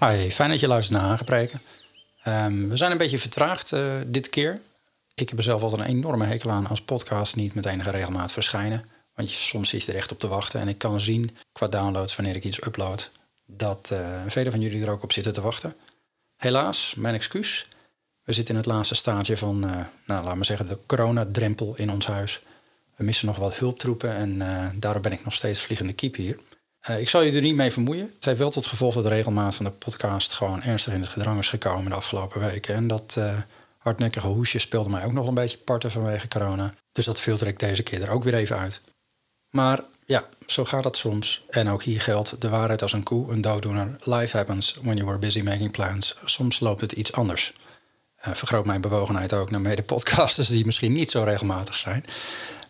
Hi, fijn dat je luistert naar Hagepreken. Um, we zijn een beetje vertraagd uh, dit keer. Ik heb er zelf altijd een enorme hekel aan als podcasts niet met enige regelmaat verschijnen. Want je, soms zit je er echt op te wachten. En ik kan zien qua downloads wanneer ik iets upload. Dat uh, velen van jullie er ook op zitten te wachten. Helaas, mijn excuus. We zitten in het laatste staatje van, uh, nou, laat maar zeggen, de coronadrempel in ons huis. We missen nog wat hulptroepen en daardoor ben ik nog steeds vliegende kiep hier. Uh, ik zal je er niet mee vermoeien. Het heeft wel tot gevolg dat de regelmaat van de podcast gewoon ernstig in het gedrang is gekomen de afgelopen weken. En dat uh, hardnekkige hoesje speelde mij ook nog een beetje parten vanwege corona. Dus dat filter ik deze keer er ook weer even uit. Maar ja, zo gaat het soms. En ook hier geldt de waarheid als een koe, een dooddoener. Life happens when you were busy making plans. Soms loopt het iets anders. Uh, vergroot mijn bewogenheid ook naar mede-podcasters die misschien niet zo regelmatig zijn.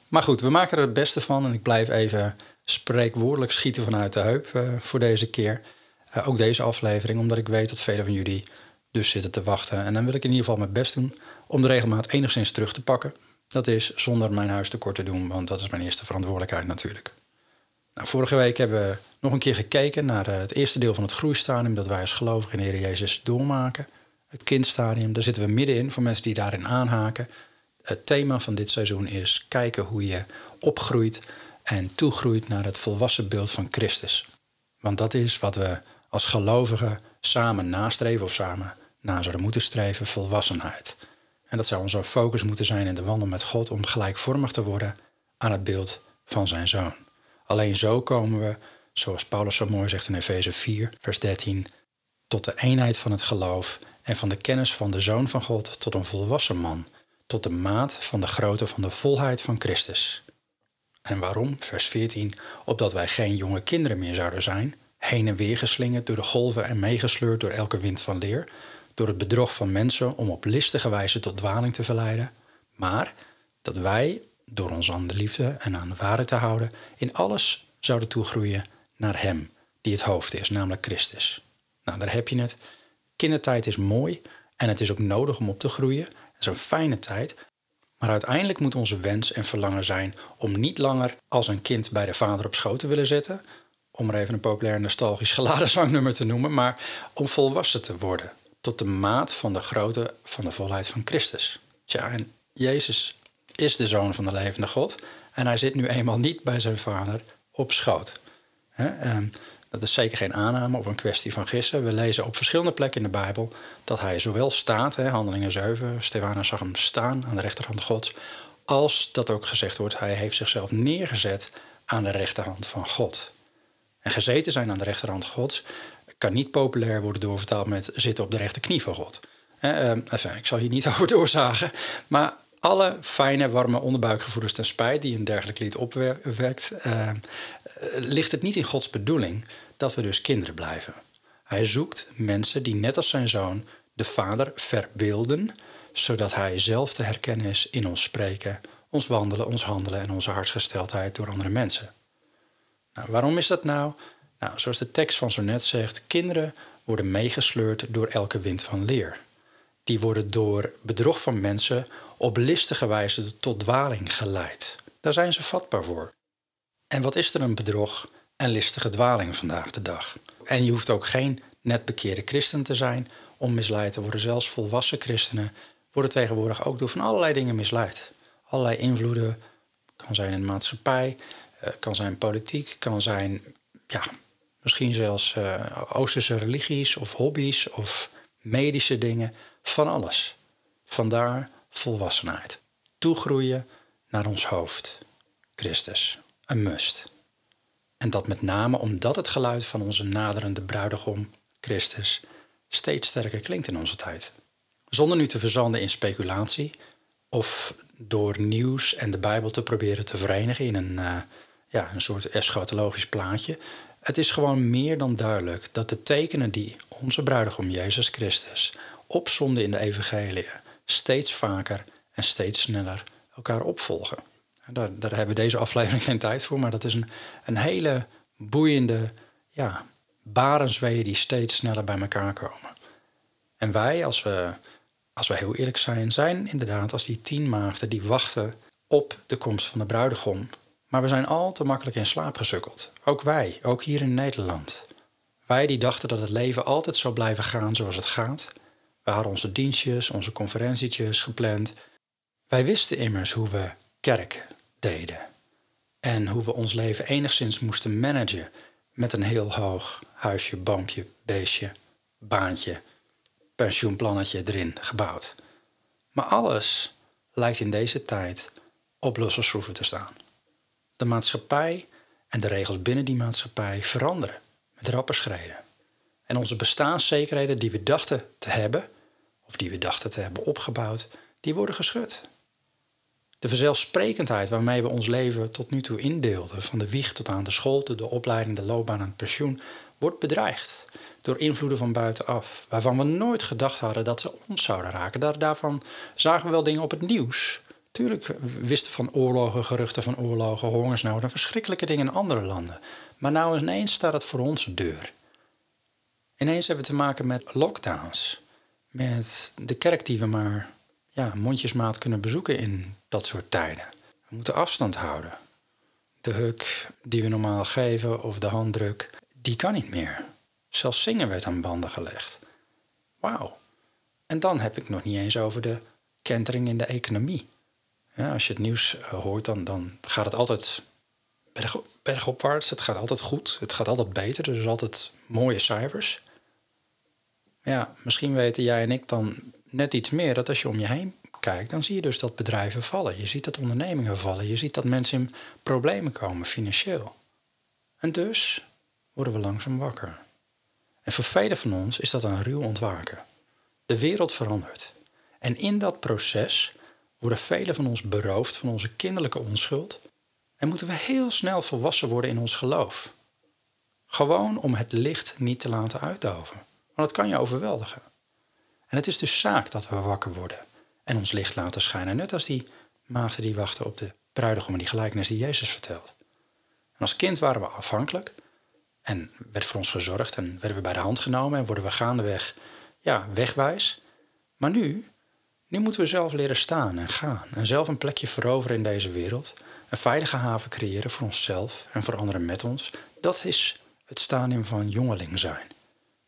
Maar goed, we maken er het beste van en ik blijf even spreekwoordelijk schieten vanuit de heup uh, voor deze keer. Uh, ook deze aflevering, omdat ik weet dat velen van jullie dus zitten te wachten. En dan wil ik in ieder geval mijn best doen om de regelmaat enigszins terug te pakken. Dat is zonder mijn huis tekort te doen, want dat is mijn eerste verantwoordelijkheid natuurlijk. Nou, vorige week hebben we nog een keer gekeken naar uh, het eerste deel van het groeistadium dat wij als gelovigen in Heer Jezus doormaken. Het kindstadium, daar zitten we middenin voor mensen die daarin aanhaken. Het thema van dit seizoen is kijken hoe je opgroeit en toegroeit naar het volwassen beeld van Christus. Want dat is wat we als gelovigen samen nastreven of samen na zouden moeten streven, volwassenheid. En dat zou onze focus moeten zijn in de wandel met God om gelijkvormig te worden aan het beeld van zijn zoon. Alleen zo komen we, zoals Paulus zo mooi zegt in Efeze 4, vers 13, tot de eenheid van het geloof en van de kennis van de zoon van God tot een volwassen man, tot de maat van de grootte van de volheid van Christus. En waarom? Vers 14. Opdat wij geen jonge kinderen meer zouden zijn, heen en weer geslingerd door de golven en meegesleurd door elke wind van leer, door het bedrog van mensen om op listige wijze tot dwaling te verleiden, maar dat wij, door ons aan de liefde en aan de waarheid te houden, in alles zouden toegroeien naar Hem, die het hoofd is, namelijk Christus. Nou, daar heb je het. Kindertijd is mooi en het is ook nodig om op te groeien. Het is een fijne tijd, maar uiteindelijk moet onze wens en verlangen zijn om niet langer als een kind bij de vader op schoot te willen zitten, om er even een populair nostalgisch geladen zangnummer te noemen, maar om volwassen te worden tot de maat van de grootte van de volheid van Christus. Tja, en Jezus is de zoon van de levende God en hij zit nu eenmaal niet bij zijn vader op schoot. He, dat is zeker geen aanname of een kwestie van gissen. We lezen op verschillende plekken in de Bijbel dat hij zowel staat, hè, handelingen 7, Stefanus zag hem staan aan de rechterhand Gods, als dat ook gezegd wordt, hij heeft zichzelf neergezet aan de rechterhand van God. En gezeten zijn aan de rechterhand Gods kan niet populair worden doorvertaald met zitten op de rechterknie van God. Eh, enfin, ik zal hier niet over doorzagen, maar alle fijne, warme onderbuikgevoelens ten spijt die een dergelijk lied opwekt, uh, ligt het niet in Gods bedoeling dat we dus kinderen blijven. Hij zoekt mensen die net als zijn zoon de Vader verbeelden, zodat hij zelf te herkennen is in ons spreken, ons wandelen, ons handelen en onze hartsgesteldheid door andere mensen. Nou, waarom is dat nou? Nou, zoals de tekst van zo net zegt, kinderen worden meegesleurd door elke wind van leer. Die worden door bedrog van mensen op listige wijze tot dwaling geleid. Daar zijn ze vatbaar voor. En wat is er een bedrog en listige dwaling vandaag de dag? En je hoeft ook geen net bekeerde christen te zijn om misleid te worden. Zelfs volwassen christenen worden tegenwoordig ook door van allerlei dingen misleid. Allerlei invloeden, kan zijn in de maatschappij, eh, kan zijn politiek, kan zijn ja, misschien zelfs uh, Oosterse religies of hobby's of medische dingen, van alles. Vandaar volwassenheid. Toegroeien naar ons hoofd, Christus. Een must. En dat met name omdat het geluid van onze naderende bruidegom, Christus, steeds sterker klinkt in onze tijd. Zonder nu te verzanden in speculatie of door nieuws en de Bijbel te proberen te verenigen in een, uh, ja, een soort eschatologisch plaatje, Het is gewoon meer dan duidelijk dat de tekenen die onze bruidegom Jezus Christus opzonden in de evangelie steeds vaker en steeds sneller elkaar opvolgen. Daar, daar hebben we deze aflevering geen tijd voor, maar dat is een, een hele boeiende ja, barensweeën die steeds sneller bij elkaar komen. En wij, als we, als we heel eerlijk zijn, zijn inderdaad als die tien maagden die wachten op de komst van de bruidegom. Maar we zijn al te makkelijk in slaap gesukkeld. Ook wij, ook hier in Nederland. Wij die dachten dat het leven altijd zou blijven gaan zoals het gaat. We hadden onze dienstjes, onze conferentietjes gepland. Wij wisten immers hoe we kerk deden. En hoe we ons leven enigszins moesten managen met een heel hoog huisje, boompje, beestje, baantje, pensioenplannetje erin gebouwd. Maar alles lijkt in deze tijd op losse schroeven te staan. De maatschappij en de regels binnen die maatschappij veranderen met rappe schreden. En onze bestaanszekerheden die we dachten te hebben, of die we dachten te hebben opgebouwd, die worden geschud. De vanzelfsprekendheid waarmee we ons leven tot nu toe indeelden, van de wieg tot aan de school, de opleiding, de loopbaan en het pensioen, wordt bedreigd door invloeden van buitenaf, waarvan we nooit gedacht hadden dat ze ons zouden raken. Daar, daarvan zagen we wel dingen op het nieuws. Tuurlijk wisten van oorlogen, geruchten van oorlogen, hongersnoden, verschrikkelijke dingen in andere landen. Maar nou ineens staat het voor onze deur. Ineens hebben we te maken met lockdowns. Met de kerk die we maar ja, mondjesmaat kunnen bezoeken in dat soort tijden. We moeten afstand houden. De huk die we normaal geven of de handdruk, die kan niet meer. Zelfs zingen werd aan banden gelegd. Wauw. En dan heb ik nog niet eens over de kentering in de economie. Als je het nieuws eh, hoort, dan, dan gaat het altijd berg, bergopwaarts. Het gaat altijd goed. Het gaat altijd beter. Er zijn altijd mooie cijfers. Ja, misschien weten jij en ik dan net iets meer dat als je om je heen kijkt, dan zie je dus dat bedrijven vallen. Je ziet dat ondernemingen vallen. Je ziet dat mensen in problemen komen financieel. En dus worden we langzaam wakker. En voor velen van ons is dat een ruw ontwaken. De wereld verandert. En in dat proces worden velen van ons beroofd van onze kinderlijke onschuld en moeten we heel snel volwassen worden in ons geloof. Gewoon om het licht niet te laten uitdoven. Want dat kan je overweldigen. En het is dus zaak dat we wakker worden en ons licht laten schijnen. Net als die maagden die wachten op de bruidegom en die gelijkenis die Jezus vertelt. En als kind waren we afhankelijk en werd voor ons gezorgd en werden we bij de hand genomen en worden we gaandeweg ja, wegwijs. Maar nu, nu moeten we zelf leren staan en gaan en zelf een plekje veroveren in deze wereld. Een veilige haven creëren voor onszelf en voor anderen met ons. Dat is het stadium van jongeling zijn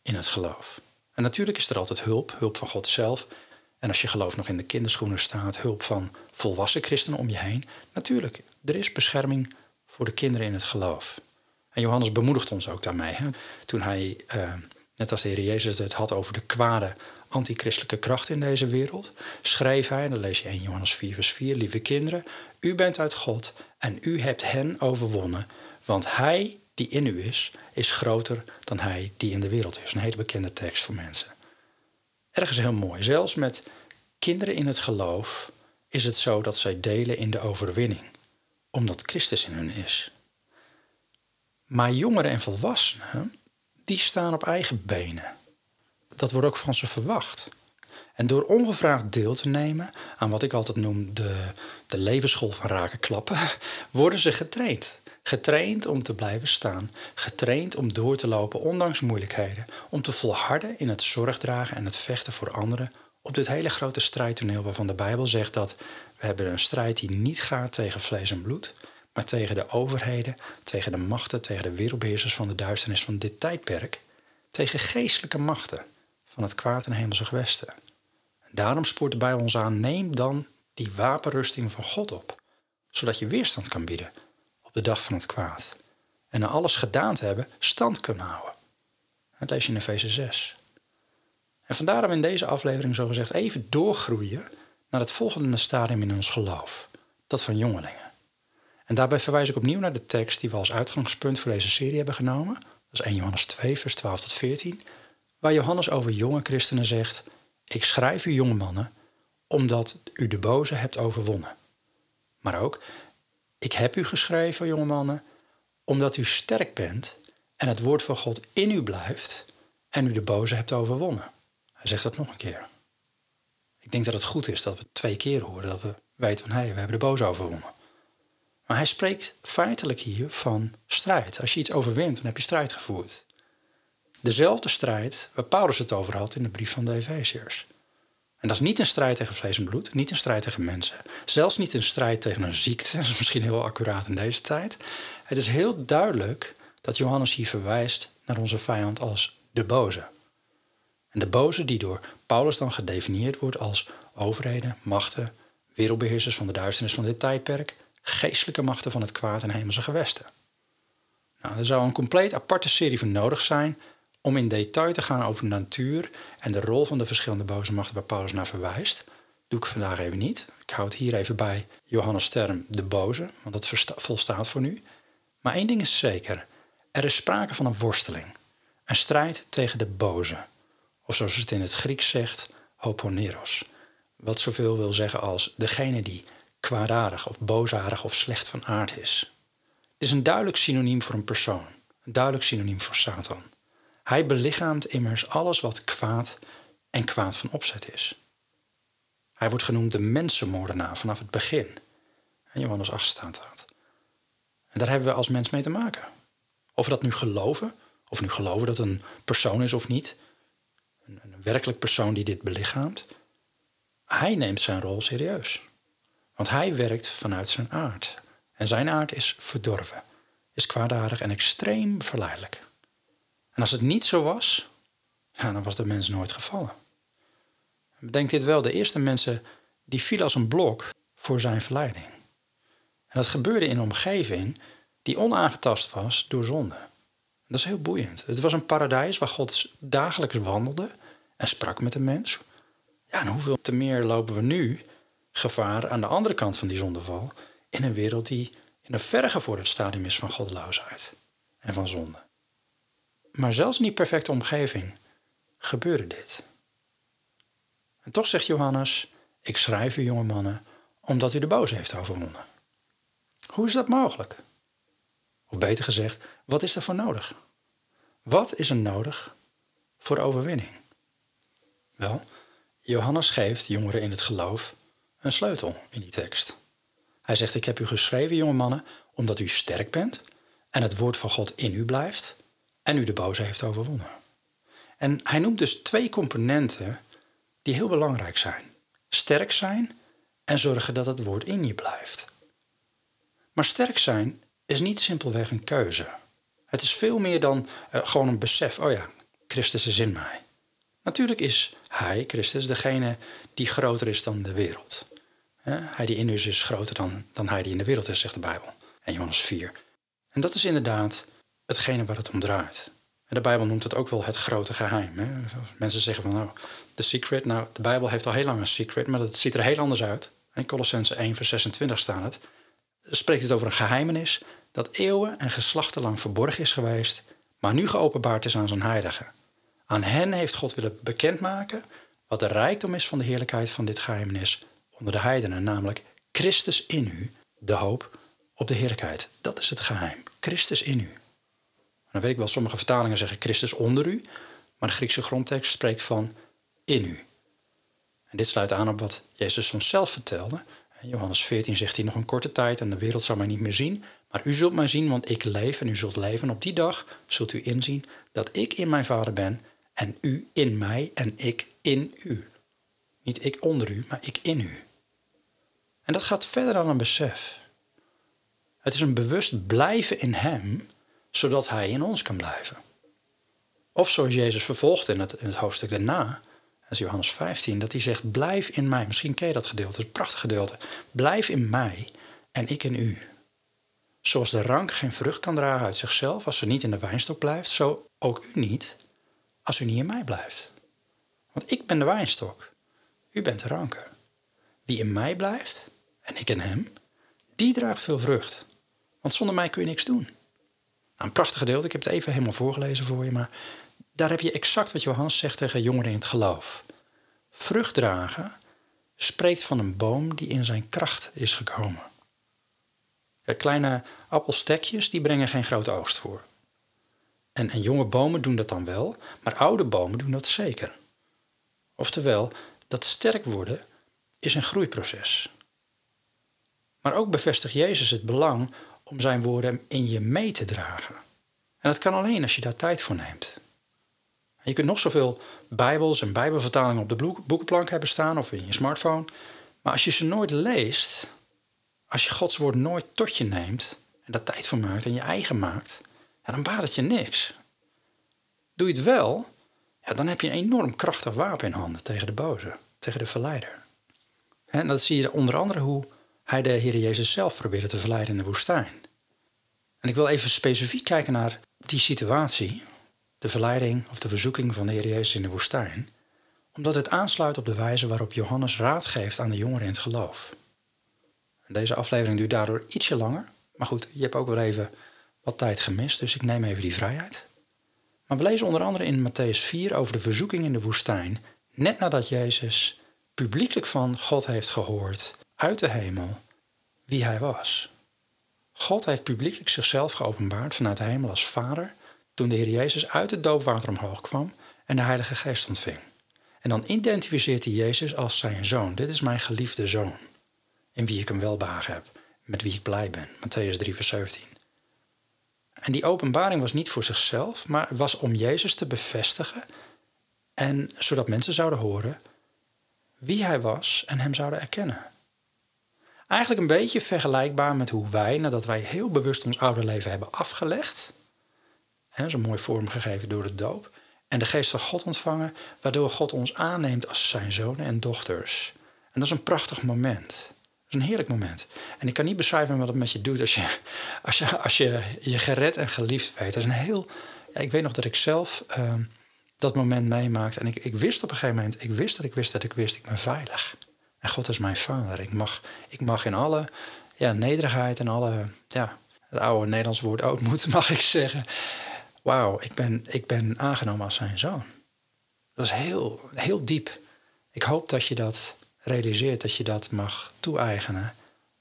in het geloof. En natuurlijk is er altijd hulp, hulp van God zelf. En als je geloof nog in de kinderschoenen staat, hulp van volwassen christenen om je heen. Natuurlijk, er is bescherming voor de kinderen in het geloof. En Johannes bemoedigt ons ook daarmee. Hè? Toen hij, eh, net als de Heer Jezus het had over de kwade antichristelijke kracht in deze wereld, schreef hij, en dan lees je 1 Johannes 4, vers 4, lieve kinderen, u bent uit God en u hebt hen overwonnen, want hij die in u is, is groter dan hij die in de wereld is. Een hele bekende tekst voor mensen. Ergens heel mooi. Zelfs met kinderen in het geloof is het zo dat zij delen in de overwinning, omdat Christus in hun is. Maar jongeren en volwassenen, die staan op eigen benen. Dat wordt ook van ze verwacht. En door ongevraagd deel te nemen aan wat ik altijd noem de, de levensschool van raken klappen, worden ze getraind. Getraind om te blijven staan. Getraind om door te lopen ondanks moeilijkheden. Om te volharden in het zorgdragen en het vechten voor anderen. Op dit hele grote strijdtoneel waarvan de Bijbel zegt dat we hebben een strijd die niet gaat tegen vlees en bloed. Maar tegen de overheden, tegen de machten, tegen de wereldbeheersers van de duisternis van dit tijdperk. Tegen geestelijke machten van het kwaad en hemelse gewesten. En daarom spoort de Bijbel ons aan, neem dan die wapenrusting van God op. Zodat je weerstand kan bieden de dag van het kwaad. En na alles gedaan te hebben, stand kunnen houden. Dat lees je in Efeze 6. En vandaar dat we in deze aflevering zogezegd even doorgroeien naar het volgende stadium in ons geloof. Dat van jongelingen. En daarbij verwijs ik opnieuw naar de tekst die we als uitgangspunt voor deze serie hebben genomen. Dat is 1 Johannes 2, vers 12 tot 14. Waar Johannes over jonge christenen zegt: Ik schrijf u jonge mannen, omdat u de boze hebt overwonnen. Maar ook, ik heb u geschreven, jonge mannen, omdat u sterk bent en het woord van God in u blijft en u de boze hebt overwonnen. Hij zegt dat nog een keer. Ik denk dat het goed is dat we twee keer horen dat we weten van hé, hey, we hebben de boze overwonnen. Maar hij spreekt feitelijk hier van strijd. Als je iets overwint, dan heb je strijd gevoerd. Dezelfde strijd waar Paulus het over had in de brief van de Efeziërs. En dat is niet een strijd tegen vlees en bloed, niet een strijd tegen mensen. Zelfs niet een strijd tegen een ziekte, dat is misschien heel accuraat in deze tijd. Het is heel duidelijk dat Johannes hier verwijst naar onze vijand als de boze. En de boze die door Paulus dan gedefinieerd wordt als overheden, machten, wereldbeheersers van de duisternis van dit tijdperk, geestelijke machten van het kwaad en hemelse gewesten. Nou, er zou een compleet aparte serie voor nodig zijn om in detail te gaan over de natuur en de rol van de verschillende boze machten waar Paulus naar verwijst. Doe ik vandaag even niet. Ik hou het hier even bij Johannes term de boze, want dat volstaat voor nu. Maar één ding is zeker: er is sprake van een worsteling, een strijd tegen de boze. Of zoals het in het Grieks zegt, hoponeros. Wat zoveel wil zeggen als degene die kwaadaardig of boosaardig of slecht van aard is. Het is een duidelijk synoniem voor een persoon, een duidelijk synoniem voor Satan. Hij belichaamt immers alles wat kwaad en kwaad van opzet is. Hij wordt genoemd de mensenmoordenaar vanaf het begin. En Johannes 8 staat dat. En daar hebben we als mens mee te maken. Of we dat nu geloven, of nu geloven dat een persoon is of niet, een, een werkelijk persoon die dit belichaamt, hij neemt zijn rol serieus. Want hij werkt vanuit zijn aard. En zijn aard is verdorven, is kwaadaardig en extreem verleidelijk. En als het niet zo was, ja, dan was de mens nooit gevallen. Bedenk dit wel, de eerste mensen die vielen als een blok voor zijn verleiding. En dat gebeurde in een omgeving die onaangetast was door zonde. Dat is heel boeiend. Het was een paradijs waar God dagelijks wandelde en sprak met de mens. Ja, en hoeveel te meer lopen we nu gevaar aan de andere kant van die zondeval in een wereld die in een verre gevorderd stadium is van goddeloosheid en van zonde. Maar zelfs in die perfecte omgeving gebeurde dit. En toch zegt Johannes: Ik schrijf u, jonge mannen, omdat u de boze heeft overwonnen. Hoe is dat mogelijk? Of beter gezegd, wat is er voor nodig? Wat is er nodig voor overwinning? Wel, Johannes geeft jongeren in het geloof een sleutel in die tekst. Hij zegt: Ik heb u geschreven, jonge mannen, omdat u sterk bent en het woord van God in u blijft en u de boze heeft overwonnen. En hij noemt dus twee componenten die heel belangrijk zijn: sterk zijn en zorgen dat het woord in je blijft. Maar sterk zijn is niet simpelweg een keuze. Het is veel meer dan uh, gewoon een besef: oh ja, Christus is in mij. Natuurlijk is Hij, Christus, degene die groter is dan de wereld. Hij die in u is, is groter dan, dan Hij die in de wereld is, zegt de Bijbel. En Johannes 4. En dat is inderdaad hetgene waar het om draait. En de Bijbel noemt het ook wel het grote geheim. Hè? Mensen zeggen van nou, de secret. Nou, de Bijbel heeft al heel lang een secret, maar dat ziet er heel anders uit. In Colossense 1, vers 26 staat het. Spreekt het over een geheimenis dat eeuwen en geslachten lang verborgen is geweest, maar nu geopenbaard is aan zijn heiligen. Aan hen heeft God willen bekendmaken wat de rijkdom is van de heerlijkheid van dit geheimenis onder de heidenen, namelijk Christus in u, de hoop op de heerlijkheid. Dat is het geheim. Christus in u dan weet ik wel, sommige vertalingen zeggen Christus onder u, maar de Griekse grondtekst spreekt van in u. En dit sluit aan op wat Jezus ons zelf vertelde. In Johannes 14 zegt hij nog een korte tijd en de wereld zal mij niet meer zien, maar u zult mij zien, want ik leef en u zult leven. Op die dag zult u inzien dat ik in mijn Vader ben en u in mij en ik in u. Niet ik onder u, maar ik in u. En dat gaat verder dan een besef. Het is een bewust blijven in Hem zodat hij in ons kan blijven. Of zoals Jezus vervolgt in het, in het hoofdstuk daarna, dat is Johannes 15, dat hij zegt: Blijf in mij. Misschien ken je dat gedeelte, dat is een prachtig gedeelte. Blijf in mij en ik in u. Zoals de rank geen vrucht kan dragen uit zichzelf als ze niet in de wijnstok blijft, zo ook u niet als u niet in mij blijft. Want ik ben de wijnstok, u bent de ranken. Wie in mij blijft en ik in hem, die draagt veel vrucht. Want zonder mij kun je niks doen. Een prachtig gedeelte, ik heb het even helemaal voorgelezen voor je, maar daar heb je exact wat Johannes zegt tegen jongeren in het geloof. Vrucht dragen spreekt van een boom die in zijn kracht is gekomen. kleine appelstekjes die brengen geen grote oogst voor. En, en jonge bomen doen dat dan wel, maar oude bomen doen dat zeker. Oftewel, dat sterk worden is een groeiproces. Maar ook bevestigt Jezus het belang om zijn woorden in je mee te dragen. En dat kan alleen als je daar tijd voor neemt. Je kunt nog zoveel Bijbels en Bijbelvertalingen op de boekenplank hebben staan of in je smartphone. Maar als je ze nooit leest, als je Gods woord nooit tot je neemt en daar tijd voor maakt en je eigen maakt, dan baat het je niks. Doe je het wel, ja, dan heb je een enorm krachtig wapen in handen tegen de boze, tegen de verleider. En dat zie je onder andere hoe hij de Heer Jezus zelf probeerde te verleiden in de woestijn. En ik wil even specifiek kijken naar die situatie, de verleiding of de verzoeking van de Heer Jezus in de woestijn, omdat het aansluit op de wijze waarop Johannes raad geeft aan de jongeren in het geloof. Deze aflevering duurt daardoor ietsje langer, maar goed, je hebt ook wel even wat tijd gemist, dus ik neem even die vrijheid. Maar we lezen onder andere in Matthäus 4 over de verzoeking in de woestijn, net nadat Jezus publiekelijk van God heeft gehoord uit de hemel wie hij was. God heeft publiekelijk zichzelf geopenbaard vanuit de hemel als Vader toen de Heer Jezus uit het doopwater omhoog kwam en de Heilige Geest ontving. En dan identificeert hij Jezus als zijn zoon. Dit is mijn geliefde zoon, in wie ik een welbehagen heb, met wie ik blij ben. Matthäus 3, vers 17. En die openbaring was niet voor zichzelf, maar was om Jezus te bevestigen en zodat mensen zouden horen wie hij was en hem zouden erkennen. Eigenlijk een beetje vergelijkbaar met hoe wij, nadat wij heel bewust ons oude leven hebben afgelegd, zo'n mooi vorm gegeven door de doop, en de geest van God ontvangen, waardoor God ons aanneemt als zijn zonen en dochters. En dat is een prachtig moment. Dat is een heerlijk moment. En ik kan niet beschrijven wat het met je doet als je als je, als je, je gered en geliefd weet. Dat is een heel. Ik weet nog dat ik zelf ehm, dat moment meemaakte. En ik, ik wist op een gegeven moment, ik wist dat ik wist dat ik wist, ik ben veilig. En God is mijn vader. Ik mag, ik mag in alle ja, nederigheid en alle, ja, het oude Nederlands woord ootmoed, mag ik zeggen. Wauw, ik ben, ik ben aangenomen als zijn zoon. Dat is heel, heel diep. Ik hoop dat je dat realiseert, dat je dat mag toe-eigenen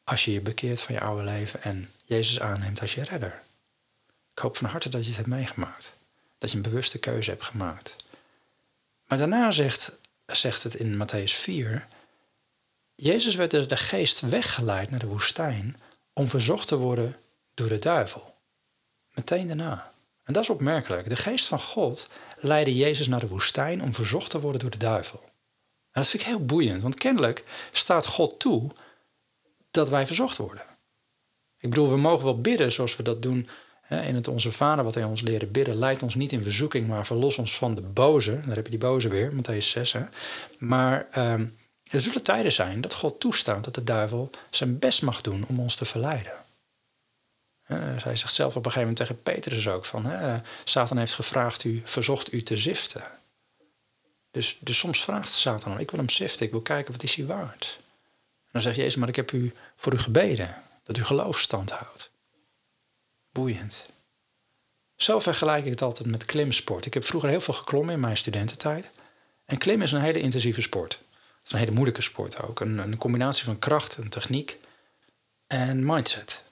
als je je bekeert van je oude leven en Jezus aanneemt als je redder. Ik hoop van harte dat je het hebt meegemaakt. Dat je een bewuste keuze hebt gemaakt. Maar daarna zegt, zegt het in Matthäus 4 Jezus werd door de geest weggeleid naar de woestijn om verzocht te worden door de duivel. Meteen daarna. En dat is opmerkelijk. De geest van God leidde Jezus naar de woestijn om verzocht te worden door de duivel. En dat vind ik heel boeiend, want kennelijk staat God toe dat wij verzocht worden. Ik bedoel, we mogen wel bidden zoals we dat doen in het Onze Vader, wat hij ons leren bidden. Leid ons niet in verzoeking, maar verlos ons van de boze. Daar heb je die boze weer, Matthäus 6. Hè. Maar ehm, er zullen tijden zijn dat God toestaat dat de duivel zijn best mag doen om ons te verleiden. Hij zegt zelf op een gegeven moment tegen Petrus ook van, hè, Satan heeft gevraagd u, verzocht u te ziften. Dus, dus soms vraagt Satan, ik wil hem ziften, ik wil kijken wat is hij waard. En dan zegt Jezus, maar ik heb u voor u gebeden, dat u geloof stand houdt. Boeiend. Zelf vergelijk ik het altijd met klimsport. Ik heb vroeger heel veel geklommen in mijn studententijd. En klimmen is een hele intensieve sport. Is een hele moeilijke sport ook. Een, een combinatie van kracht en techniek en mindset.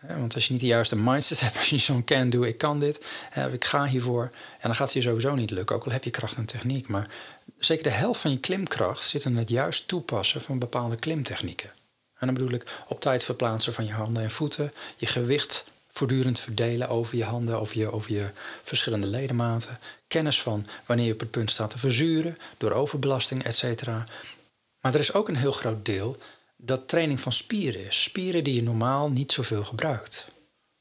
Want als je niet de juiste mindset hebt, als je zo'n can do, ik kan dit, ik ga hiervoor, en dan gaat het je sowieso niet lukken, ook al heb je kracht en techniek. Maar zeker de helft van je klimkracht zit in het juist toepassen van bepaalde klimtechnieken. En dan bedoel ik op tijd verplaatsen van je handen en voeten, je gewicht voortdurend verdelen over je handen, over je, over je verschillende ledematen, kennis van wanneer je op het punt staat te verzuren door overbelasting, etc. Maar er is ook een heel groot deel dat training van spieren is. Spieren die je normaal niet zoveel gebruikt.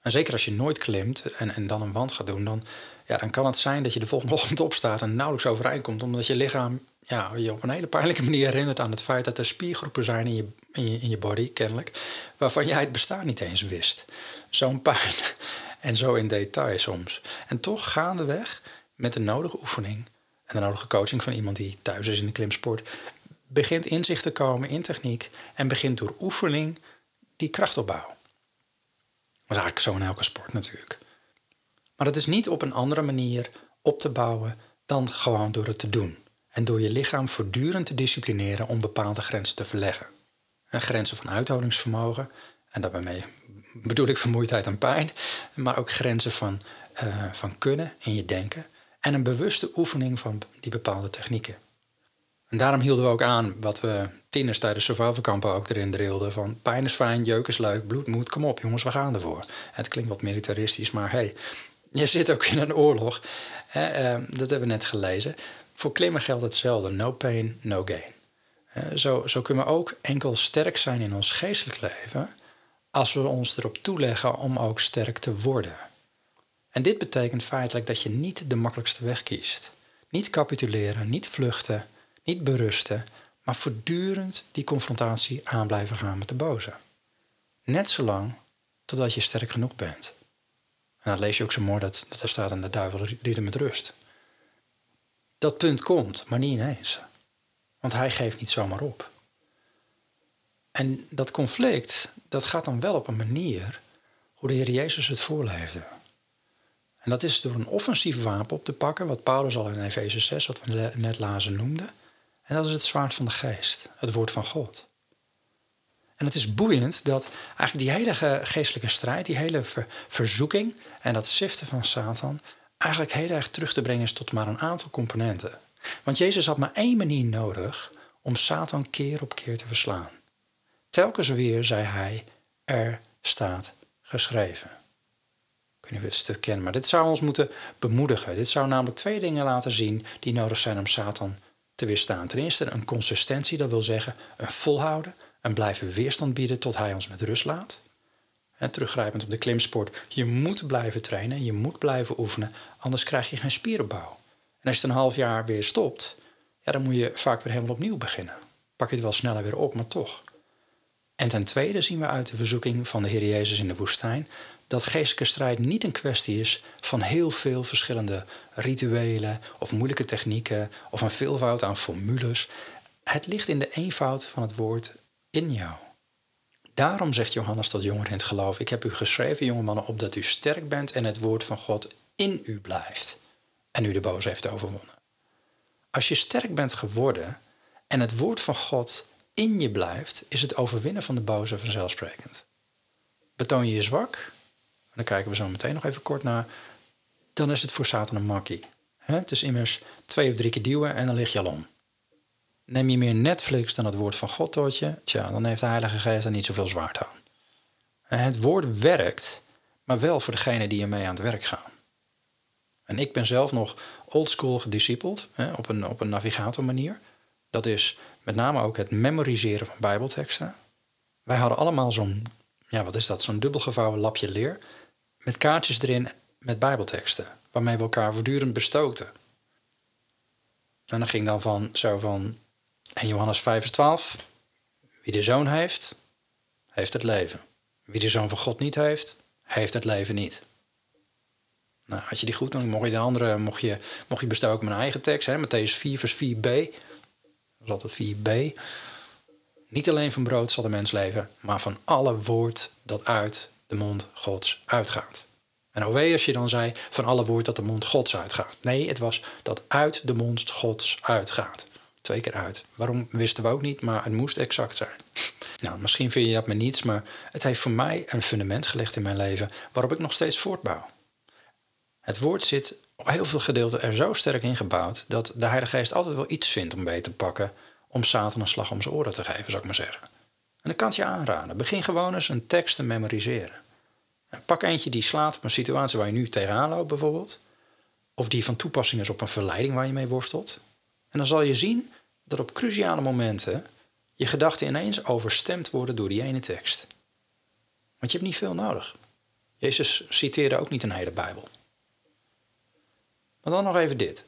En zeker als je nooit klimt en, en dan een wand gaat doen, dan, ja, dan kan het zijn dat je de volgende ochtend opstaat en nauwelijks overeind komt, omdat je lichaam ja, je op een hele pijnlijke manier herinnert aan het feit dat er spiergroepen zijn in je, in je, in je body, kennelijk, waarvan jij het bestaan niet eens wist. Zo'n pijn en zo in detail soms. En toch gaandeweg, met de nodige oefening en de nodige coaching van iemand die thuis is in de klimsport, begint inzicht te komen in techniek en begint door oefening die krachtopbouw. Dat is eigenlijk zo in elke sport natuurlijk. Maar het is niet op een andere manier op te bouwen dan gewoon door het te doen. En door je lichaam voortdurend te disciplineren om bepaalde grenzen te verleggen. En grenzen van uithoudingsvermogen, en daarbij bedoel ik vermoeidheid en pijn, maar ook grenzen van eh, van kunnen in je denken en een bewuste oefening van die bepaalde technieken. En daarom hielden we ook aan wat we tieners tijdens survivalkampen ook erin drilden: van pijn is fijn, jeuk is leuk, bloed moet, kom op jongens, we gaan ervoor. Het klinkt wat militaristisch, maar hey, je zit ook in een oorlog. Eh, dat hebben we net gelezen. Voor klimmen geldt hetzelfde: no pain, no gain. zo, zo kunnen we ook enkel sterk zijn in ons geestelijk leven als we ons erop toeleggen om ook sterk te worden. En dit betekent feitelijk dat je niet de makkelijkste weg kiest. Niet capituleren, niet vluchten, niet berusten, maar voortdurend die confrontatie aan blijven gaan met de boze. Net zolang totdat je sterk genoeg bent. En dat lees je ook zo mooi dat, dat er staat aan de duivel liet met rust. Dat punt komt, maar niet ineens. Want hij geeft niet zomaar op. En dat conflict, dat gaat dan wel op een manier hoe de Heer Jezus het voorleefde. En dat is door een offensief wapen op te pakken, wat Paulus al in Efeze 6, wat we net lazen, noemde. En dat is het zwaard van de geest, het woord van God. En het is boeiend dat eigenlijk die hele geestelijke strijd, die hele verzoeking en dat siften van Satan, eigenlijk heel erg terug te brengen is tot maar een aantal componenten. Want Jezus had maar één manier nodig om Satan keer op keer te verslaan. Telkens weer zei hij, er staat geschreven. Ik weet niet het stuk kennen, maar dit zou ons moeten bemoedigen. Dit zou namelijk twee dingen laten zien die nodig zijn om Satan te weerstaan. Ten eerste een consistentie, dat wil zeggen een volhouden, en blijven weerstand bieden tot hij ons met rust laat. En teruggrijpend op de klimsport, je moet blijven trainen, je moet blijven oefenen, anders krijg je geen spieropbouw. En als je het een half jaar weer stopt, ja, dan moet je vaak weer helemaal opnieuw beginnen. Pak je het wel sneller weer op, maar toch. En ten tweede zien we uit de verzoeking van de Heer Jezus in de woestijn dat geestelijke strijd niet een kwestie is van heel veel verschillende rituelen of moeilijke technieken of een veelvoud aan formules. Het ligt in de eenvoud van het woord in jou. Daarom zegt Johannes tot jongeren in het geloof: Ik heb u geschreven, jonge mannen, op dat u sterk bent en het woord van God in u blijft en u de boze heeft overwonnen. Als je sterk bent geworden en het woord van God in je blijft, is het overwinnen van de boze vanzelfsprekend. Betoon je je zwak, daar kijken we zo meteen nog even kort naar, dan is het voor Satan een makkie. Het is immers twee of drie keer duwen en dan lig je al om. Neem je meer Netflix dan het woord van God tot je, tja, dan heeft de Heilige Geest er niet zoveel zwaard aan. Het woord werkt, maar wel voor degene die ermee aan het werk gaan. En ik ben zelf nog oldschool gediscipeld, op een, op een navigatormanier. Dat is met name ook het memoriseren van Bijbelteksten. Wij hadden allemaal zo'n, ja, wat is dat, zo'n dubbelgevouwen lapje leer met kaartjes erin met Bijbelteksten, waarmee we elkaar voortdurend bestookten. En dan ging dan van zo van en Johannes 5 vers 12. Wie de zoon heeft, heeft het leven. Wie de zoon van God niet heeft, heeft het leven niet. Nou, had je die goed, dan mocht je de andere mocht je, mocht je bestoken met eigen tekst. Hè? Matthäus 4 vers 4b. Dat is altijd 4b. Niet alleen van brood zal de mens leven, maar van alle woord dat uit de mond Gods uitgaat. En hoe als je dan zei van alle woord dat de mond Gods uitgaat. Nee, het was dat uit de mond Gods uitgaat twee keer uit. Waarom wisten we ook niet, maar het moest exact zijn. Nou, misschien vind je dat me niets, maar het heeft voor mij een fundament gelegd in mijn leven waarop ik nog steeds voortbouw. Het woord zit op heel veel gedeelten er zo sterk ingebouwd dat de Heilige Geest altijd wel iets vindt om beter te pakken om Satan een slag om zijn oren te geven, zou ik maar zeggen. En dan kan het je aanraden. Begin gewoon eens een tekst te memoriseren. En pak eentje die slaat op een situatie waar je nu tegenaan loopt, bijvoorbeeld. Of die van toepassing is op een verleiding waar je mee worstelt. En dan zal je zien dat op cruciale momenten je gedachten ineens overstemd worden door die ene tekst. Want je hebt niet veel nodig. Jezus citeerde ook niet een hele Bijbel. Maar dan nog even dit.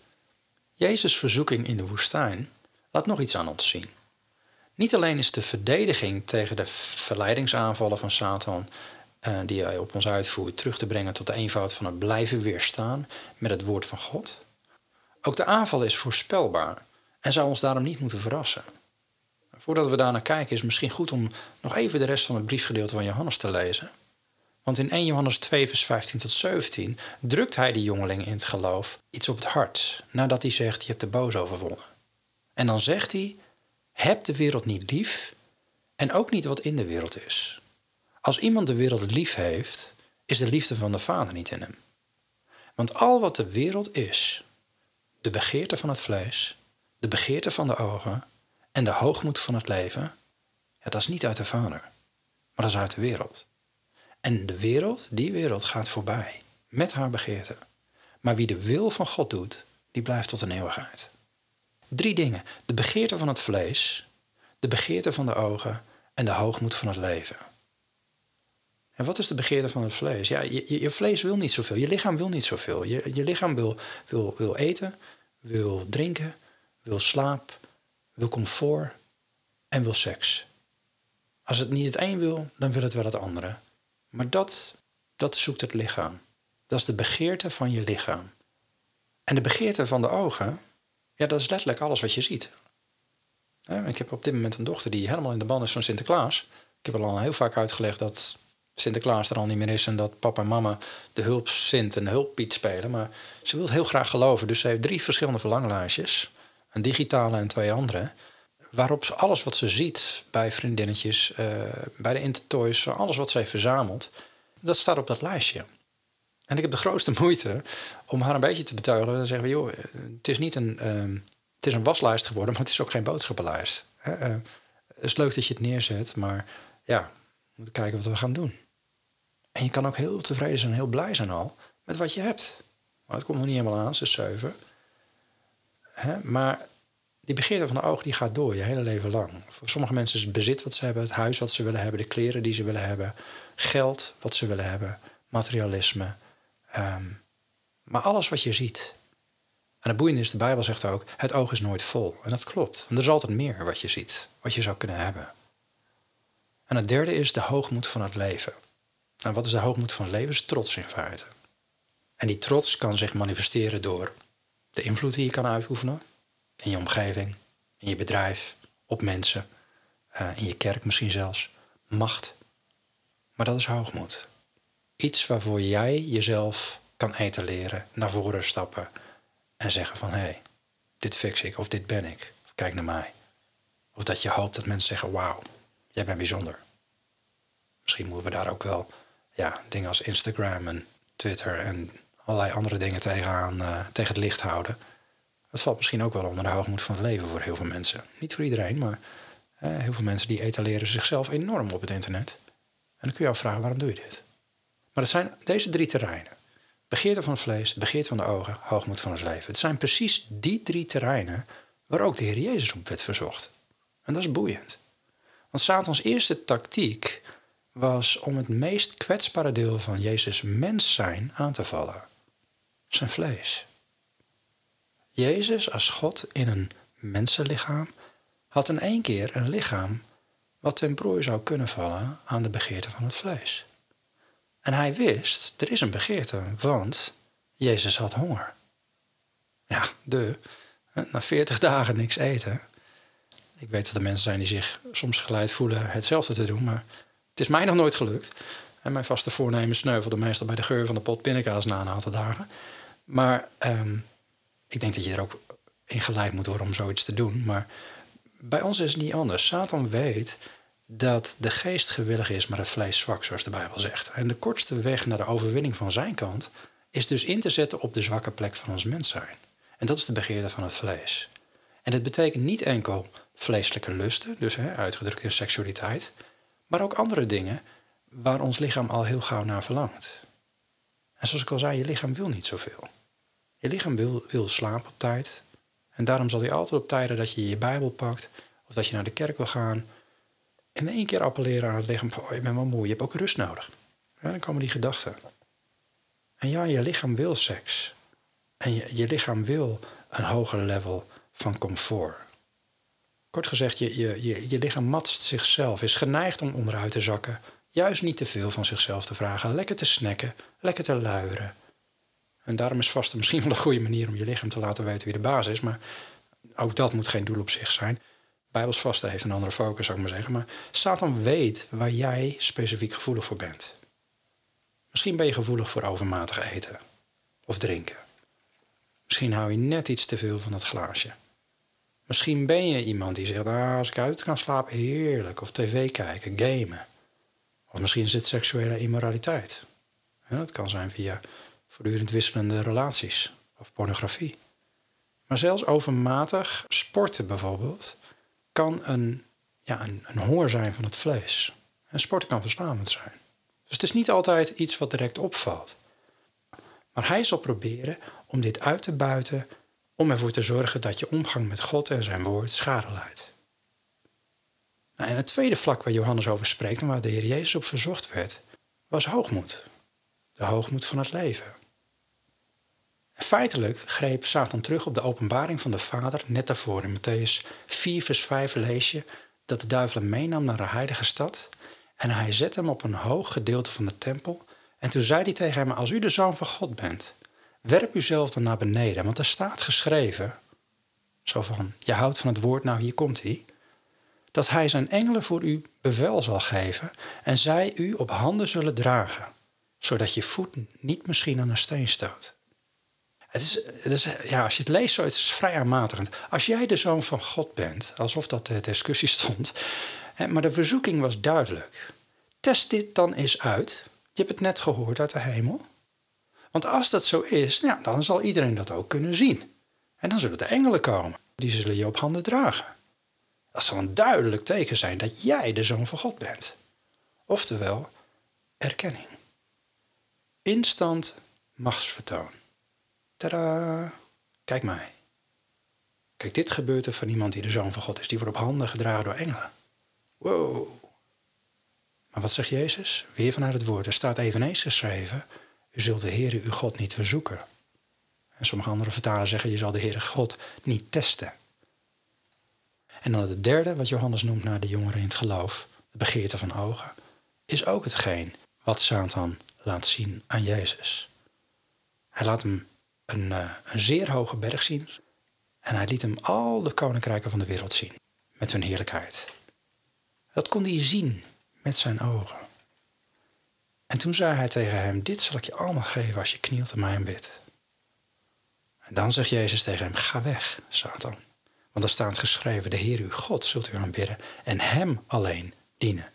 Jezus' verzoeking in de woestijn laat nog iets aan ons zien. Niet alleen is de verdediging tegen de verleidingsaanvallen van Satan uh, die hij op ons uitvoert terug te brengen tot de eenvoud van het blijven weerstaan met het woord van God. Ook de aanval is voorspelbaar en zou ons daarom niet moeten verrassen. Voordat we daar naar kijken is het misschien goed om nog even de rest van het briefgedeelte van Johannes te lezen. Want in 1 Johannes 2, vers 15 tot 17 drukt hij de jongeling in het geloof iets op het hart, nadat hij zegt: Je hebt de boos overwonnen. En dan zegt hij: Heb de wereld niet lief en ook niet wat in de wereld is. Als iemand de wereld lief heeft, is de liefde van de Vader niet in hem. Want al wat de wereld is, de begeerte van het vlees, de begeerte van de ogen en de hoogmoed van het leven, dat is niet uit de Vader, maar dat is uit de wereld. En de wereld, die wereld gaat voorbij met haar begeerte. Maar wie de wil van God doet, die blijft tot een eeuwigheid. Drie dingen: de begeerte van het vlees, de begeerte van de ogen en de hoogmoed van het leven. En wat is de begeerte van het vlees? Ja, je, je, vlees wil niet zoveel, je lichaam wil niet zoveel. Je, je lichaam wil, wil, wil eten, wil drinken, wil slaap, wil comfort en wil seks. Als het niet het een wil, dan wil het wel het andere. Maar dat, dat zoekt het lichaam. Dat is de begeerte van je lichaam. En de begeerte van de ogen, ja, dat is letterlijk alles wat je ziet. Ik heb op dit moment een dochter die helemaal in de ban is van Sinterklaas. Ik heb al heel vaak uitgelegd dat Sinterklaas er al niet meer is en dat papa en mama de hulp Sint en hulppiet spelen. Maar ze wil heel graag geloven, dus ze heeft drie verschillende verlanglijstjes. Een digitale en twee andere. Waarop ze alles wat ze ziet bij vriendinnetjes, uh, bij de Intertoys, alles wat zij verzamelt, dat staat op dat lijstje. En ik heb de grootste moeite om haar een beetje te betuigen. En zeggen we, joh, het is niet een, uh, het is een waslijst geworden, maar het is ook geen boodschappenlijst. Uh, het is leuk dat je het neerzet, maar ja, we moeten kijken wat we gaan doen. En je kan ook heel tevreden zijn, heel blij zijn al met wat je hebt. Maar het komt nog niet helemaal aan, ze is zeven. Hè? Maar die begeerte van de ogen die gaat door je hele leven lang. Voor sommige mensen is het bezit wat ze hebben, het huis wat ze willen hebben, de kleren die ze willen hebben, geld wat ze willen hebben, materialisme. Ehm, maar alles wat je ziet. En het boeiende is, de Bijbel zegt ook, het oog is nooit vol. En dat klopt. En er is altijd meer wat je ziet, wat je zou kunnen hebben. En het derde is de hoogmoed van het leven. En wat is de hoogmoed van het leven? Is trots in feite. En die trots kan zich manifesteren door de invloed die je kan uitoefenen in je omgeving, in je bedrijf, op mensen, uh, in je kerk misschien zelfs, macht. Maar dat is hoogmoed. Iets waarvoor jij jezelf kan etaleren, naar voren stappen en zeggen van hé, hey, dit fix ik of dit ben ik, of kijk naar mij. Of dat je hoopt dat mensen zeggen wauw, jij bent bijzonder. Misschien moeten we daar ook wel ja, dingen als Instagram en Twitter en allerlei andere dingen tegenaan, uh, tegen het licht houden. Dat valt misschien ook wel onder de hoogmoed van het leven voor heel veel mensen. Niet voor iedereen, maar uh, heel veel mensen die etaleren zichzelf enorm op het internet. En dan kun je afvragen, waarom doe je dit? Maar het zijn deze drie terreinen. Begeerte van het vlees, begeerte van de ogen, hoogmoed van het leven. Het zijn precies die drie terreinen waar ook de Heer Jezus op werd verzocht. En dat is boeiend. Want Satans eerste tactiek was om het meest kwetsbare deel van Jezus mens zijn aan te vallen. Zijn vlees. Jezus als God in een mensenlichaam had in één keer een lichaam wat ten prooi zou kunnen vallen aan de begeerte van het vlees. En hij wist, er is een begeerte, want Jezus had honger. Ja, de, na veertig dagen niks eten. Ik weet dat er mensen zijn die zich soms geleid voelen hetzelfde te doen, maar het is mij nog nooit gelukt. En mijn vaste voornemen sneuvelde meestal bij de geur van de pot pindakaas na een aantal dagen. Maar ehm, ik denk dat je er ook in geleid moet worden om zoiets te doen. Maar bij ons is het niet anders. Satan weet dat de geest gewillig is, maar het vlees zwak, zoals de Bijbel zegt. En de kortste weg naar de overwinning van zijn kant is dus in te zetten op de zwakke plek van ons mens zijn. En dat is de begeerte van het vlees. En dat betekent niet enkel vleeselijke lusten, dus hè, uitgedrukt in seksualiteit, maar ook andere dingen waar ons lichaam al heel gauw naar verlangt. En zoals ik al zei, je lichaam wil niet zoveel. Je lichaam wil, wil slapen op tijd. En daarom zal hij altijd op tijden dat je je Bijbel pakt, of dat je naar de kerk wil gaan, in één keer appelleren aan het lichaam van, oh, je bent wel moe, je hebt ook rust nodig. Ja, dan komen die gedachten. En ja, je lichaam wil seks. En je, je lichaam wil een hoger level van comfort. Kort gezegd, je, je, je, je lichaam matst zichzelf, is geneigd om onderuit te zakken. Juist niet te veel van zichzelf te vragen, lekker te snacken, lekker te luieren. En daarom is vasten misschien wel een goede manier om je lichaam te laten weten wie de baas is. Maar ook dat moet geen doel op zich zijn. Bijbels vasten heeft een andere focus, zou ik maar zeggen. Maar Satan weet waar jij specifiek gevoelig voor bent. Misschien ben je gevoelig voor overmatig eten of drinken. Misschien hou je net iets te veel van dat glaasje. Misschien ben je iemand die zegt, ah, als ik uit kan slapen, heerlijk. Of tv kijken, gamen. Of misschien is het seksuele immoraliteit. dat kan zijn via voortdurend wisselende relaties of pornografie. Maar zelfs overmatig sporten bijvoorbeeld kan een, ja, een, een honger zijn van het vlees. En sporten kan verslavend zijn. Dus het is niet altijd iets wat direct opvalt. Maar hij zal proberen om dit uit te buiten om ervoor te zorgen dat je omgang met God en zijn woord schade leidt. Nou, en het tweede vlak waar Johannes over spreekt en waar de Heer Jezus op verzocht werd, was hoogmoed. De hoogmoed van het leven. Feitelijk greep Satan terug op de openbaring van de Vader net daarvoor. In Matthäus 4, vers 5 lees je dat de duivel hem meenam naar de heilige stad en hij zette hem op een hoog gedeelte van de tempel. En toen zei hij tegen hem, als u de zoon van God bent, werp uzelf dan naar beneden. Want er staat geschreven, zo van, je houdt van het woord, nou hier komt hij. Dat hij zijn engelen voor u bevel zal geven en zij u op handen zullen dragen, zodat je voet niet misschien aan een steen stoot. Het is, het is, ja, als je het leest zo, het is vrij aanmatigend. Als jij de zoon van God bent, alsof dat de discussie stond, maar de verzoeking was duidelijk. Test dit dan eens uit. Je hebt het net gehoord uit de hemel. Want als dat zo is, nou, dan zal iedereen dat ook kunnen zien. En dan zullen de engelen komen. Die zullen je op handen dragen. Dat zal een duidelijk teken zijn dat jij de zoon van God bent. Oftewel, erkenning. Instant machtsvertoon. Tada! Kijk mij. Kijk, dit gebeurt er van iemand die de zoon van God is. Die wordt op handen gedragen door engelen. Wow. Maar wat zegt Jezus? Weer vanuit het woord. Er staat eveneens geschreven: U zult de Heere uw God niet verzoeken. En sommige andere vertalen zeggen: Je zal de Heere God niet testen. En dan het derde, wat Johannes noemt naar de jongeren in het geloof, de begeerte van ogen, is ook hetgeen wat Satan laat zien aan Jezus. Hij laat hem een, uh, een zeer hoge berg zien en hij liet hem al de koninkrijken van de wereld zien met hun heerlijkheid. Dat kon hij zien met zijn ogen. En toen zei hij tegen hem: Dit zal ik je allemaal geven als je knielt en mij en bidt. En dan zegt Jezus tegen hem: Ga weg, Satan. Want er staat geschreven: De Heer uw God zult u aanbidden en Hem alleen dienen.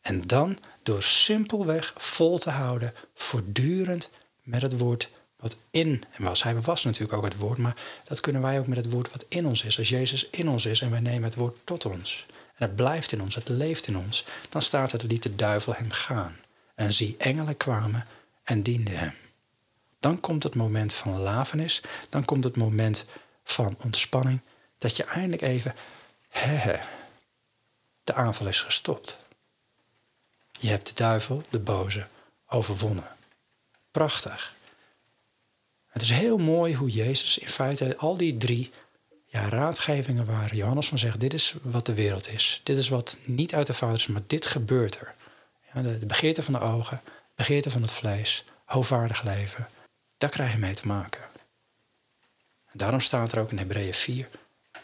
En dan door simpelweg vol te houden, voortdurend met het woord wat in hem was. Hij was natuurlijk ook het woord, maar dat kunnen wij ook met het woord wat in ons is. Als Jezus in ons is en wij nemen het woord tot ons en het blijft in ons, het leeft in ons, dan staat het liet de duivel hem gaan. En zie, engelen kwamen en dienden hem. Dan komt het moment van lafenis, dan komt het moment van ontspanning, dat je eindelijk even, he, de aanval is gestopt. Je hebt de duivel, de boze, overwonnen. Prachtig. Het is heel mooi hoe Jezus in feite al die drie ja, raadgevingen waar Johannes van zegt: dit is wat de wereld is. Dit is wat niet uit de Vader is, maar dit gebeurt er. Ja, de, begeerte van de ogen, begeerte van het vlees, hoogwaardig leven, daar krijg je mee te maken. En daarom staat er ook in Hebreeën 4,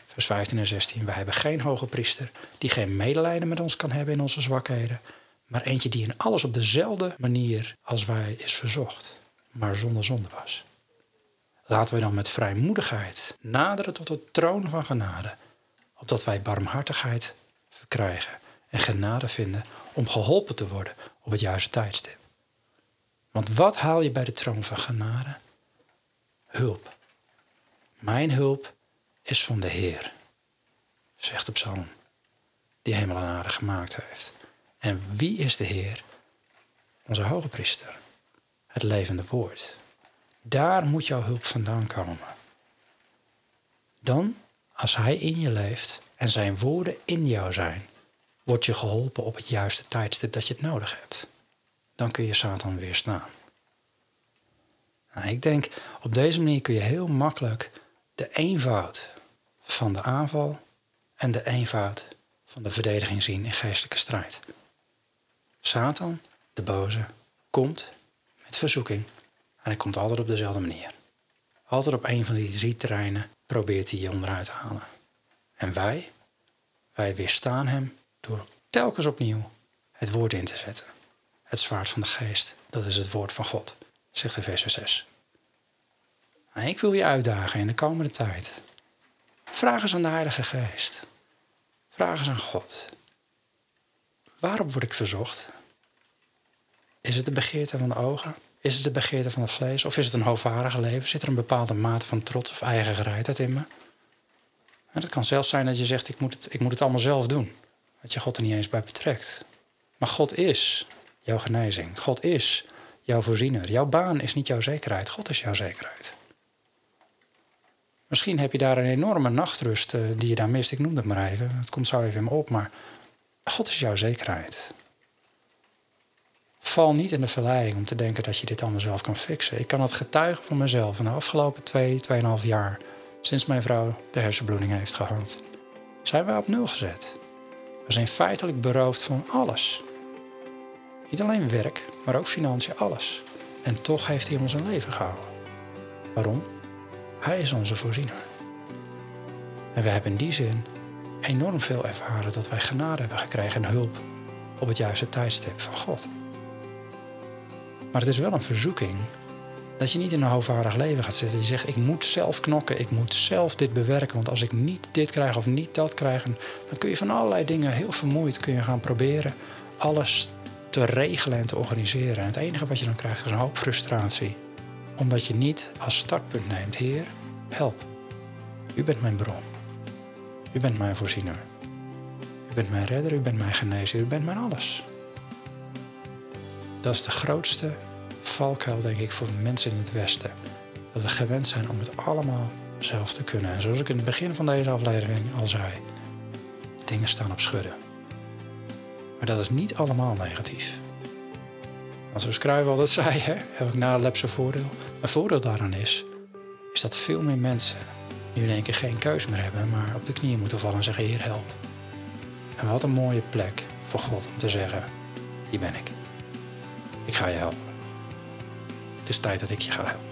vers 15 en 16: Wij hebben geen hoge priester die geen medelijden met ons kan hebben in onze zwakheden, maar eentje die in alles op dezelfde manier als wij is verzocht, maar zonder zonde was. Laten we dan met vrijmoedigheid naderen tot de troon van genade, opdat wij barmhartigheid verkrijgen en genade vinden om geholpen te worden op het juiste tijdstip. Want wat haal je bij de troon van genade? Hulp. Mijn hulp is van de Heer, zegt de psalm, die hemel en aarde gemaakt heeft. En wie is de Heer? Onze hoge priester, het levende woord. Daar moet jouw hulp vandaan komen. Dan, als Hij in je leeft en Zijn woorden in jou zijn, word je geholpen op het juiste tijdstip dat je het nodig hebt. Dan kun je Satan weerstaan. Nou, ik denk, op deze manier kun je heel makkelijk de eenvoud van de aanval en de eenvoud van de verdediging zien in geestelijke strijd. Satan, de boze, komt met verzoeking en hij komt altijd op dezelfde manier. Altijd op een van die drie terreinen probeert hij je onderuit te halen. En wij, wij weerstaan hem door telkens opnieuw het woord in te zetten. Het zwaard van de geest, dat is het woord van God, zegt de vers 6. En ik wil je uitdagen in de komende tijd. Vraag eens aan de Heilige Geest. Vraag eens aan God. Waarop word ik verzocht? Is het de begeerte van de ogen? Is het de begeerte van het vlees? Of is het een hoogwaardig leven? Zit er een bepaalde mate van trots of eigen gereidheid in me? En het kan zelfs zijn dat je zegt, ik moet, het, ik moet het allemaal zelf doen. Dat je God er niet eens bij betrekt. Maar God is jouw genezing. God is jouw voorziener. Jouw baan is niet jouw zekerheid. God is jouw zekerheid. Misschien heb je daar een enorme nachtrust uh, die je daar mist. Ik noem het maar even. Het komt zo even in me op. Maar God is jouw zekerheid. Val niet in de verleiding om te denken dat je dit allemaal zelf kan fixen. Ik kan het getuigen van mezelf in de afgelopen twee, tweeënhalf jaar, sinds mijn vrouw de hersenbloeding heeft gehad, zijn wij op nul gezet. We zijn feitelijk beroofd van alles. Niet alleen werk, maar ook financiën, alles. En toch heeft hij ons een leven gehouden. Waarom? Hij is onze voorziener. En we hebben in die zin enorm veel ervaren dat wij genade hebben gekregen en hulp op het juiste tijdstip van God. Maar het is wel een verzoeking dat je niet in een hoogwaardig leven gaat zitten. Je zegt, ik moet zelf knokken, ik moet zelf dit bewerken. Want als ik niet dit krijg of niet dat krijg... dan kun je van allerlei dingen heel vermoeid kun je gaan proberen... alles te regelen en te organiseren. En het enige wat je dan krijgt is een hoop frustratie. Omdat je niet als startpunt neemt, Heer, help. U bent mijn bron. U bent mijn voorziener. U bent mijn redder, u bent mijn genezer, u bent mijn alles. Dat is de grootste valkuil, denk ik, voor mensen in het Westen. Dat we gewend zijn om het allemaal zelf te kunnen. En zoals ik in het begin van deze aflevering al zei, dingen staan op schudden. Maar dat is niet allemaal negatief. Want zoals Cruijff altijd zei, hè, heb ik nadeel zijn voordeel. Een voordeel daaraan is, is dat veel meer mensen nu in één keer geen keus meer hebben, maar op de knieën moeten vallen en zeggen, Heer, help. En wat een mooie plek voor God om te zeggen, hier ben ik. Ik ga je helpen. Het is tijd dat ik je ga helpen.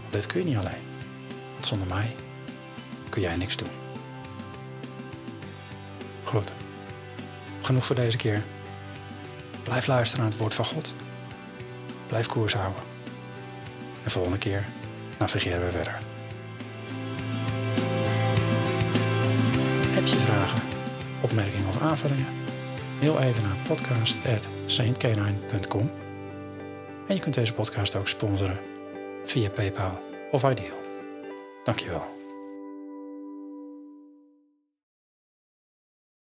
Want dit kun je niet alleen. Want zonder mij kun jij niks doen. Goed. Genoeg voor deze keer. Blijf luisteren naar het woord van God. Blijf koers houden. En volgende keer navigeren we verder. Heb je vragen, opmerkingen of aanvullingen? Mail even naar podcast.saintcanine.com En je kunt deze podcast ook sponsoren via PayPal of Ideal. Dankjewel.